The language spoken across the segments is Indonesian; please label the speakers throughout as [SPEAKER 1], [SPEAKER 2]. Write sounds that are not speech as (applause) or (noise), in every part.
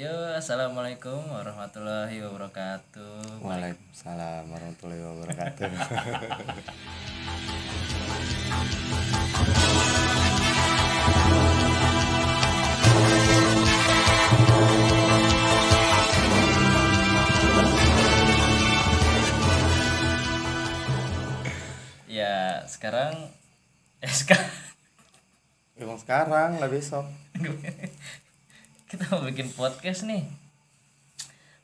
[SPEAKER 1] Yo, assalamualaikum warahmatullahi wabarakatuh.
[SPEAKER 2] Waalaikumsalam warahmatullahi wabarakatuh.
[SPEAKER 1] Ya, sekarang (laughs) eh sekarang
[SPEAKER 2] Emang sekarang nggak besok. (laughs)
[SPEAKER 1] kita mau bikin podcast nih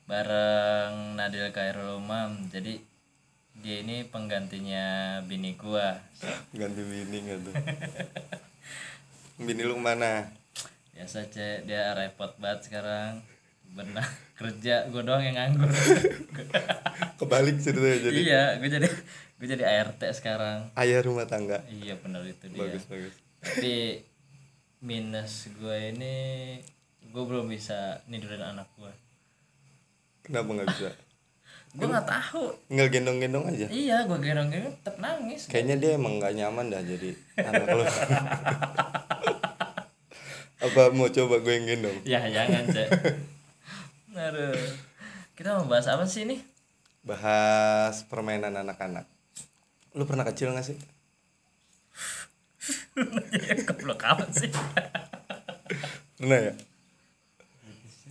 [SPEAKER 1] bareng Nadil Khairul Umam. Jadi dia ini penggantinya bini gua.
[SPEAKER 2] Ganti bini nggak tuh? (laughs) bini lu mana?
[SPEAKER 1] Biasa cek dia repot banget sekarang. Benar (laughs) kerja gua doang yang nganggur. (laughs)
[SPEAKER 2] Kebalik ceritanya jadi
[SPEAKER 1] iya, gua jadi gua jadi ART sekarang.
[SPEAKER 2] ayah rumah tangga.
[SPEAKER 1] Iya benar itu dia.
[SPEAKER 2] Bagus bagus.
[SPEAKER 1] tapi minus gue ini gue belum bisa nidurin anak gue
[SPEAKER 2] Kenapa nggak bisa? (laughs)
[SPEAKER 1] gue nggak tahu
[SPEAKER 2] Nggak gendong-gendong aja.
[SPEAKER 1] iya gue gendong gendong tetap nangis
[SPEAKER 2] Kayaknya dia emang nggak nyaman dah jadi anak lu. (laughs) Apa mau coba gue yang gendong?
[SPEAKER 1] ya jangan cek aduh kita mau bahas apa sih ini
[SPEAKER 2] Bahas permainan anak-anak. Lu pernah kecil nggak sih? (laughs)
[SPEAKER 1] goblok amat sih
[SPEAKER 2] Pernah ya?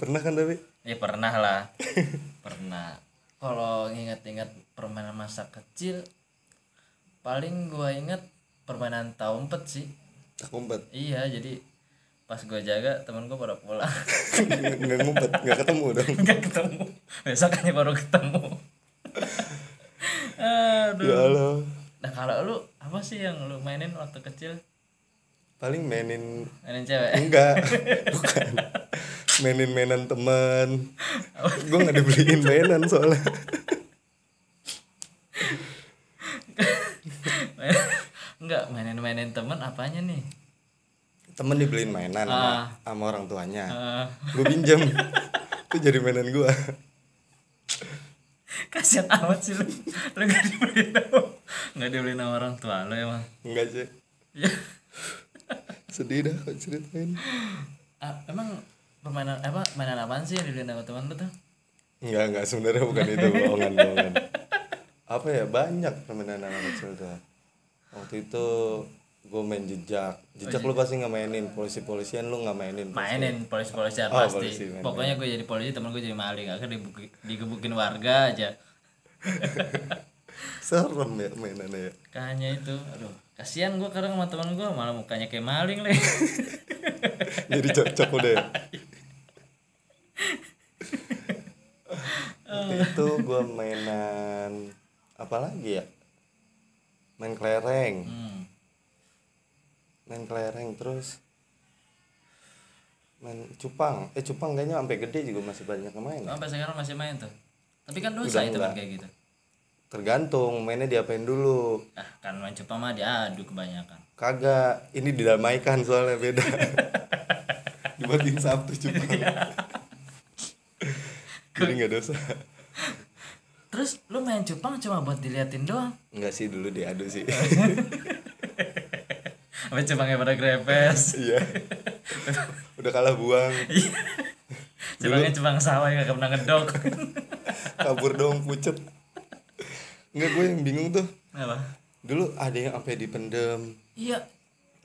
[SPEAKER 2] Pernah kan tapi?
[SPEAKER 1] ya pernah lah (laughs) pernah kalau ingat-ingat permainan masa kecil paling gue inget permainan taumpet sih
[SPEAKER 2] Tak ngumpet.
[SPEAKER 1] iya jadi pas gue jaga temen gue pada pulang (laughs)
[SPEAKER 2] nggak ngumpet, nggak ketemu dong. (laughs)
[SPEAKER 1] nggak ketemu besokannya baru ketemu aduh
[SPEAKER 2] Ya Allah.
[SPEAKER 1] nah kalau lu apa sih yang lu mainin waktu kecil
[SPEAKER 2] Paling mainin
[SPEAKER 1] mainin cewek
[SPEAKER 2] enggak, (laughs) bukan. Mainin mainan teman. Gue nggak dibeliin mainan soalnya.
[SPEAKER 1] enggak mainin mainin temen apanya nih
[SPEAKER 2] Temen dibeliin mainan sama,
[SPEAKER 1] Ah.
[SPEAKER 2] sama orang tuanya.
[SPEAKER 1] Eh,
[SPEAKER 2] Gue pinjem. Itu jadi mainan gue.
[SPEAKER 1] kasihan amat sih lu lu nggak dibeliin sama nggak dibeliin sama orang tua lu emang
[SPEAKER 2] Enggak sih.
[SPEAKER 1] Ya
[SPEAKER 2] Sedih dah kok ceritain.
[SPEAKER 1] Ah, emang permainan apa mainan apaan sih yang dibeliin sama teman lu tuh
[SPEAKER 2] Enggak, enggak sebenarnya bukan itu bohongan bohongan. Apa ya banyak permainan anak kecil tuh. Waktu itu gue main jejak. Jejak lu pasti nggak mainin. Polisi-polisian lu nggak mainin.
[SPEAKER 1] mainin polisi-polisian
[SPEAKER 2] Oh,
[SPEAKER 1] pasti
[SPEAKER 2] polisi, main-
[SPEAKER 1] pokoknya gue jadi polisi temen gue jadi maling akhirnya digebukin warga aja (laughs)
[SPEAKER 2] Serem ya mainannya ya.
[SPEAKER 1] Kayaknya itu, aduh, kasihan gue kadang sama teman gue malah mukanya kayak maling lagi. (laughs)
[SPEAKER 2] Jadi cocok udah ya. (laughs) Waktu itu gue mainan apa lagi ya? Main kelereng,
[SPEAKER 1] hmm.
[SPEAKER 2] main kelereng terus main cupang. Eh cupang kayaknya sampai gede juga masih banyak yang main.
[SPEAKER 1] Sampai sekarang masih main tuh. Tapi kan dosa
[SPEAKER 2] Udah
[SPEAKER 1] itu kan kayak gitu.
[SPEAKER 2] Tergantung mainnya diapain dulu.
[SPEAKER 1] Ah, kan main cupang mah diadu kebanyakan.
[SPEAKER 2] Kagak, ini didamaikan soalnya beda. (laughs) Dibuatin Sabtu cupang. (laughs) Jadi nggak dosa.
[SPEAKER 1] Terus lu main cupang cuma buat diliatin doang.
[SPEAKER 2] Enggak sih dulu diadu sih. (laughs)
[SPEAKER 1] Apa cupangnya pada grepes.
[SPEAKER 2] Iya. Udah kalah buang.
[SPEAKER 1] Cupangnya cupang sawah yang gak pernah ngedok.
[SPEAKER 2] Kabur dong pucet. Enggak gue yang bingung tuh.
[SPEAKER 1] Apa?
[SPEAKER 2] Dulu ada yang sampai dipendem
[SPEAKER 1] Iya.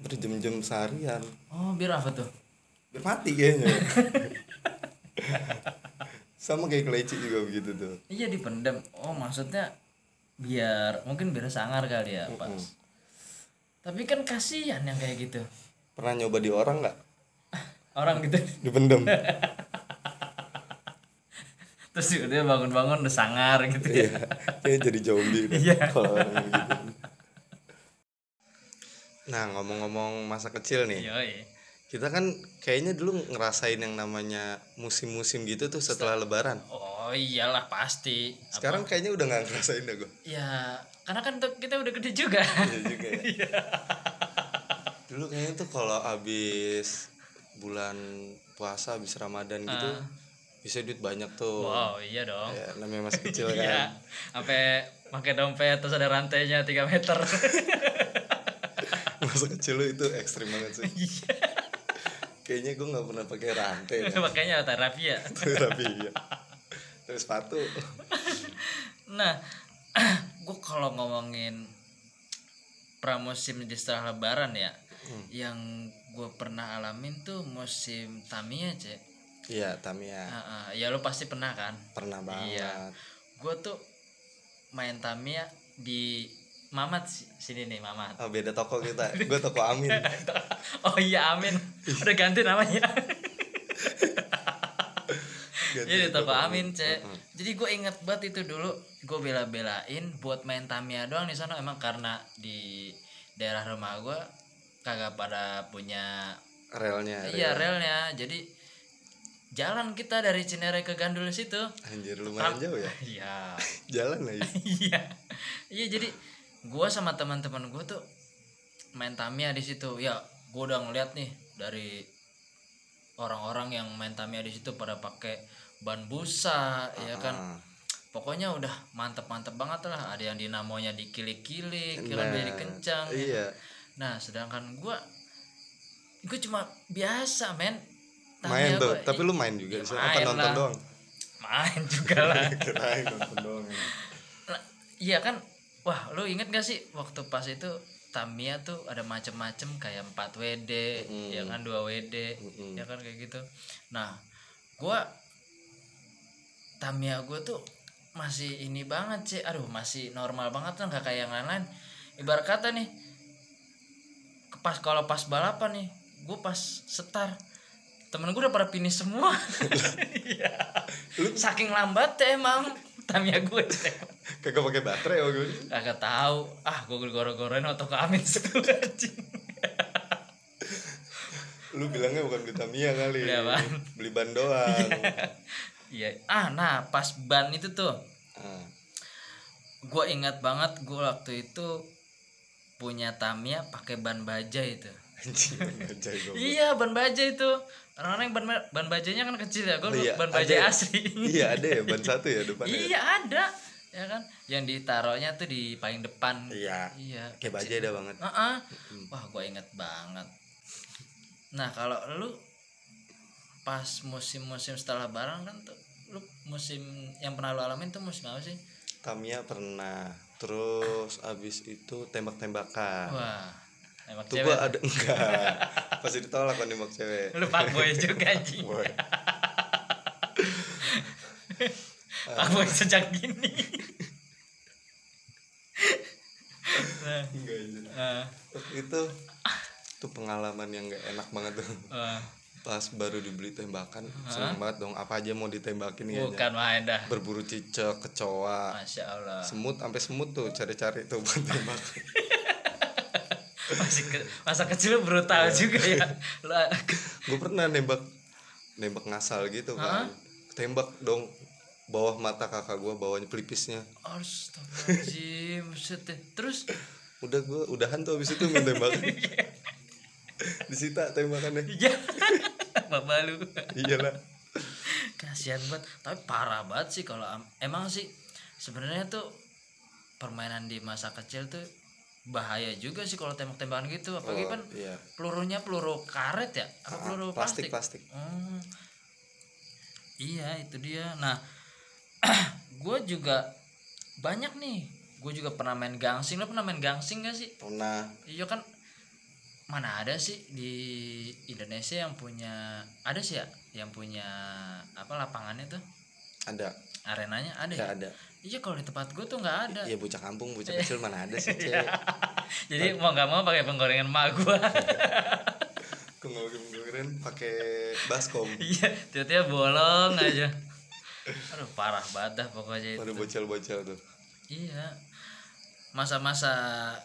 [SPEAKER 2] berjam-jam seharian.
[SPEAKER 1] Oh, biar apa tuh?
[SPEAKER 2] Biar mati kayaknya. (laughs) Sama kayak keleci juga begitu tuh.
[SPEAKER 1] Iya dipendam. Oh, maksudnya biar mungkin biar sangar kali ya, Pas. Tapi kan kasihan yang kayak gitu.
[SPEAKER 2] Pernah nyoba di orang nggak?
[SPEAKER 1] Orang gitu
[SPEAKER 2] Dipendem. (laughs)
[SPEAKER 1] terus dia bangun-bangun udah sangar gitu ya.
[SPEAKER 2] Iya. Jadi zombie deh
[SPEAKER 1] Iya.
[SPEAKER 2] kalau gitu. Nah, ngomong-ngomong masa kecil nih.
[SPEAKER 1] Yoi.
[SPEAKER 2] Kita kan kayaknya dulu ngerasain yang namanya musim-musim gitu tuh setelah lebaran.
[SPEAKER 1] Oh iyalah pasti.
[SPEAKER 2] Sekarang kayaknya udah nggak ngerasain dah gue.
[SPEAKER 1] Ya, karena kan kita udah gede juga.
[SPEAKER 2] Iya juga ya. (laughs) Dulu kayaknya tuh kalau habis bulan puasa habis Ramadan gitu
[SPEAKER 1] Ah.
[SPEAKER 2] Bisa duit banyak tuh.
[SPEAKER 1] Wow, iya dong.
[SPEAKER 2] Ya, namanya masih kecil (laughs)
[SPEAKER 1] Iya.
[SPEAKER 2] kan.
[SPEAKER 1] Sampai pakai dompet terus ada rantainya 3 meter. (laughs)
[SPEAKER 2] Masa kecil lu itu ekstrim banget sih.
[SPEAKER 1] Iya.
[SPEAKER 2] kayaknya gue nggak pernah pakai rantai (laughs) dah.
[SPEAKER 1] makanya terapi ya
[SPEAKER 2] tapi iya terus sepatu
[SPEAKER 1] nah (clears throat) gue kalau ngomongin pramusim di setelah lebaran ya
[SPEAKER 2] Hmm.
[SPEAKER 1] yang gue pernah alamin tuh musim Tamiya cek
[SPEAKER 2] iya Tamiya.
[SPEAKER 1] Ah, ah. ya lo pasti pernah kan?
[SPEAKER 2] Pernah banget.
[SPEAKER 1] Iya. gue tuh main Tamiya di Mamat si- sini nih Mamat.
[SPEAKER 2] Oh beda toko kita. (laughs) Gue toko Amin. (laughs)
[SPEAKER 1] Oh iya Amin. Udah ganti namanya. (laughs)
[SPEAKER 2] Ganti
[SPEAKER 1] Iya di toko
[SPEAKER 2] toko
[SPEAKER 1] Amin. Cek.
[SPEAKER 2] Heeh.
[SPEAKER 1] jadi gue inget banget itu dulu. Gue bela-belain buat main Tamiya doang di sana. Emang karena di daerah rumah gue kagak pada punya
[SPEAKER 2] relnya
[SPEAKER 1] iya relnya. Jadi jalan kita dari Cinere ke Gandul situ.
[SPEAKER 2] Anjir lumayan jauh ya? (laughs)
[SPEAKER 1] Iya. (laughs)
[SPEAKER 2] Jalan aja
[SPEAKER 1] iya. Iya jadi gua sama teman-teman gua tuh main Tamiya di situ. Ya gua udah ngeliat nih dari orang-orang yang main Tamiya di situ pada pakai ban busa ya kan?
[SPEAKER 2] Ah,
[SPEAKER 1] pokoknya udah mantep-mantep banget lah. Ada yang dinamonya dikilik-kilik yang
[SPEAKER 2] Nah,
[SPEAKER 1] lebih kencang
[SPEAKER 2] iya.
[SPEAKER 1] nah sedangkan gua gua cuma biasa men
[SPEAKER 2] main tuh
[SPEAKER 1] gua-
[SPEAKER 2] tapi lu main juga
[SPEAKER 1] Ya,
[SPEAKER 2] sana apa
[SPEAKER 1] main
[SPEAKER 2] nonton
[SPEAKER 1] lah.
[SPEAKER 2] doang
[SPEAKER 1] main juga lah (laughs)
[SPEAKER 2] kirain nonton doang
[SPEAKER 1] Lah, Iya kan, wah lu inget gak sih waktu pas itu Tamiya tuh ada macem-macem kayak 4 WD,
[SPEAKER 2] Mm.
[SPEAKER 1] ya kan 2 WD,
[SPEAKER 2] Mm-mm.
[SPEAKER 1] ya kan kayak gitu. Nah, gua Tamiya gua tuh masih ini banget sih, aduh masih normal banget lah nggak kayak yang lain-lain. Ibarat kata nih, pas kalau pas balapan nih, gue pas setar temen gue udah pada finish semua. (laughs) Iya. Saking lambatnya emang Tamiya gue.
[SPEAKER 2] kagak pakai baterai oh gue
[SPEAKER 1] Kagak tahu. Ah, gue goro-goroin auto ke Amin (laughs) anjing.
[SPEAKER 2] lu bilangnya bukan beli Tamiya kali
[SPEAKER 1] Beli apaan?
[SPEAKER 2] beli ban doang
[SPEAKER 1] Iya. Ah, nah pas ban itu tuh,
[SPEAKER 2] Ah,
[SPEAKER 1] gue ingat banget gue waktu itu punya Tamiya pakai ban baja itu. (laughs) Iya, ban baja itu. Orang-orang yang ban, ban bajanya kan kecil ya. Gue
[SPEAKER 2] iya,
[SPEAKER 1] ban
[SPEAKER 2] ada
[SPEAKER 1] baja
[SPEAKER 2] ya?
[SPEAKER 1] asli.
[SPEAKER 2] iya ada ya ban satu ya depannya
[SPEAKER 1] iya, ada. Ya kan? Yang ditaruhnya tuh di paling depan.
[SPEAKER 2] iya
[SPEAKER 1] Iya.
[SPEAKER 2] kayak baja ada banget
[SPEAKER 1] Heeh. Wah, gue inget banget. Nah, kalau lu pas musim-musim setelah lebaran kan tuh lu musim yang pernah lu alamin tuh musim apa sih?
[SPEAKER 2] Tamiya pernah terus abis itu tembak-tembakan
[SPEAKER 1] Wah, emang
[SPEAKER 2] tuh
[SPEAKER 1] cewek.
[SPEAKER 2] gua ada enggak pasti ditolak kan nembak cewek
[SPEAKER 1] Lu fuckboy juga anjing.
[SPEAKER 2] Boy. (laughs)
[SPEAKER 1] Fuckboy sejak gini. nah,
[SPEAKER 2] enggak anjir.
[SPEAKER 1] eh,
[SPEAKER 2] Waktu itu tuh pengalaman yang gak enak banget tuh
[SPEAKER 1] eh,
[SPEAKER 2] pas baru dibeli tembakan seneng banget dong apa aja mau ditembakin kayaknya
[SPEAKER 1] bukan main dah.
[SPEAKER 2] berburu cicak kecoa
[SPEAKER 1] Masya Allah.
[SPEAKER 2] semut sampai semut tuh cari-cari tuh buat tembakan (laughs)
[SPEAKER 1] Masih ke, masa kecil lu brutal
[SPEAKER 2] Iya.
[SPEAKER 1] juga ya. (laughs) Lu,
[SPEAKER 2] gue pernah nembak nembak ngasal gitu kan tembak dong bawah mata kakak gue bawahnya pelipisnya
[SPEAKER 1] Astagfirullahaladzim. Terus
[SPEAKER 2] udah gue udahan tuh abis itu main tembakan (laughs) disita tembakannya (laughs)
[SPEAKER 1] Iya. Bapak lu.
[SPEAKER 2] iyalah
[SPEAKER 1] Kasihan banget. Tapi parah banget sih kalau emang sih sebenarnya tuh permainan di masa kecil tuh bahaya juga sih kalau tembak-tembakan gitu apalagi
[SPEAKER 2] Oh,
[SPEAKER 1] kan
[SPEAKER 2] iya.
[SPEAKER 1] pelurunya peluru karet ya apa peluru
[SPEAKER 2] plastik
[SPEAKER 1] plastik,
[SPEAKER 2] plastik.
[SPEAKER 1] Hmm. iya itu dia. Nah (clears throat) gue juga banyak nih. Gue juga pernah main gangsing. Lo pernah main gangsing gak sih?
[SPEAKER 2] Pernah.
[SPEAKER 1] Iya kan mana ada sih di Indonesia yang punya ada sih ya yang punya apa lapangannya tuh?
[SPEAKER 2] Ada
[SPEAKER 1] arenanya ada
[SPEAKER 2] ya
[SPEAKER 1] ya?
[SPEAKER 2] ada.
[SPEAKER 1] Iya kalau di tempat gue tuh nggak ada.
[SPEAKER 2] Ya bocah kampung bocah kecil mana ada sih
[SPEAKER 1] Iya.
[SPEAKER 2] cek (laughs)
[SPEAKER 1] jadi mau nggak mau pakai penggorengan mak gue
[SPEAKER 2] kemarin pakai baskom. (laughs)
[SPEAKER 1] Iya tiba-tiba bolong aja. Aduh parah banget dah pokoknya itu.
[SPEAKER 2] pada bocil-bocil tuh.
[SPEAKER 1] Iya. Masa-masa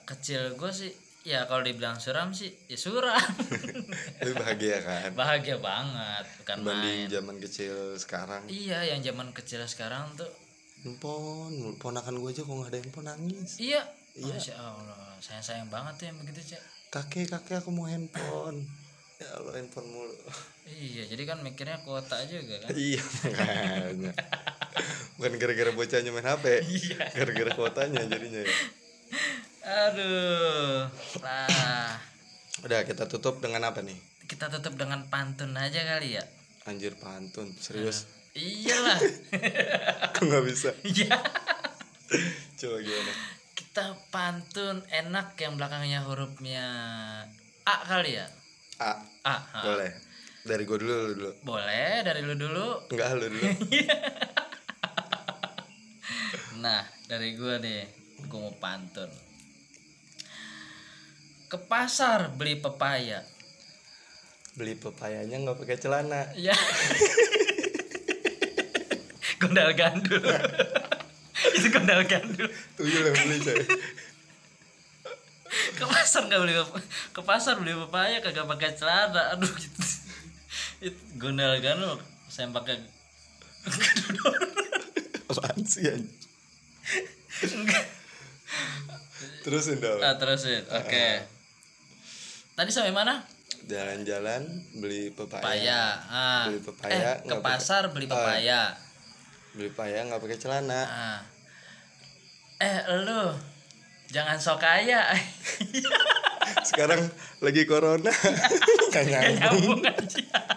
[SPEAKER 1] kecil gue sih ya kalau dibilang suram sih ya suram. (laughs)
[SPEAKER 2] Tapi bahagia kan?
[SPEAKER 1] Bahagia banget bukan
[SPEAKER 2] dibanding
[SPEAKER 1] main.
[SPEAKER 2] zaman kecil sekarang.
[SPEAKER 1] Iya yang zaman kecil sekarang tuh.
[SPEAKER 2] Handphone ponakan gue aja kok nggak ada handphone nangis.
[SPEAKER 1] Iya. Masya allah sayang sayang banget tuh yang begitu cek
[SPEAKER 2] kakek kakek aku mau handphone. Ya Allah handphone mulu.
[SPEAKER 1] Iya jadi kan mikirnya kuota juga kan.
[SPEAKER 2] Iya makanya. (laughs) Bukan gara-gara bocahnya main HP
[SPEAKER 1] Iya.
[SPEAKER 2] gara-gara kuotanya jadinya ya
[SPEAKER 1] aduh lah.
[SPEAKER 2] Udah kita tutup dengan apa nih?
[SPEAKER 1] Kita tutup dengan pantun aja kali ya.
[SPEAKER 2] Anjir pantun serius?
[SPEAKER 1] Iyalah. (laughs)
[SPEAKER 2] Aku nggak bisa?
[SPEAKER 1] Iya.
[SPEAKER 2] Coba gimana?
[SPEAKER 1] Kita pantun enak yang belakangnya hurufnya A kali ya?
[SPEAKER 2] A.
[SPEAKER 1] A ha.
[SPEAKER 2] boleh. Dari gue dulu lu dulu.
[SPEAKER 1] Boleh dari lu dulu.
[SPEAKER 2] Enggak lu dulu. (laughs)
[SPEAKER 1] Nah dari gua nih gua mau pantun ke pasar beli pepaya.
[SPEAKER 2] Beli pepayanya nggak pakai celana.
[SPEAKER 1] Ya. (laughs) Gondal gandul. (laughs) Itu gondal gandul.
[SPEAKER 2] Tuyul yang beli coy (laughs)
[SPEAKER 1] ke pasar nggak beli ke pasar beli pepaya kagak pakai celana. Aduh gitu. Itu gondal gandul saya pakai
[SPEAKER 2] apaan sih terusin dong.
[SPEAKER 1] Ah, terusin. Oke tadi sampai mana?
[SPEAKER 2] Jalan-jalan beli pepaya.
[SPEAKER 1] Pepaya ah.
[SPEAKER 2] Beli pepaya,
[SPEAKER 1] eh, ke pasar beli pepaya.
[SPEAKER 2] Beli pepaya nggak pakai celana.
[SPEAKER 1] Ah. Eh lu jangan sok kaya. (laughs)
[SPEAKER 2] Sekarang lagi corona. (laughs) Nggak nyambung
[SPEAKER 1] nyambung. aja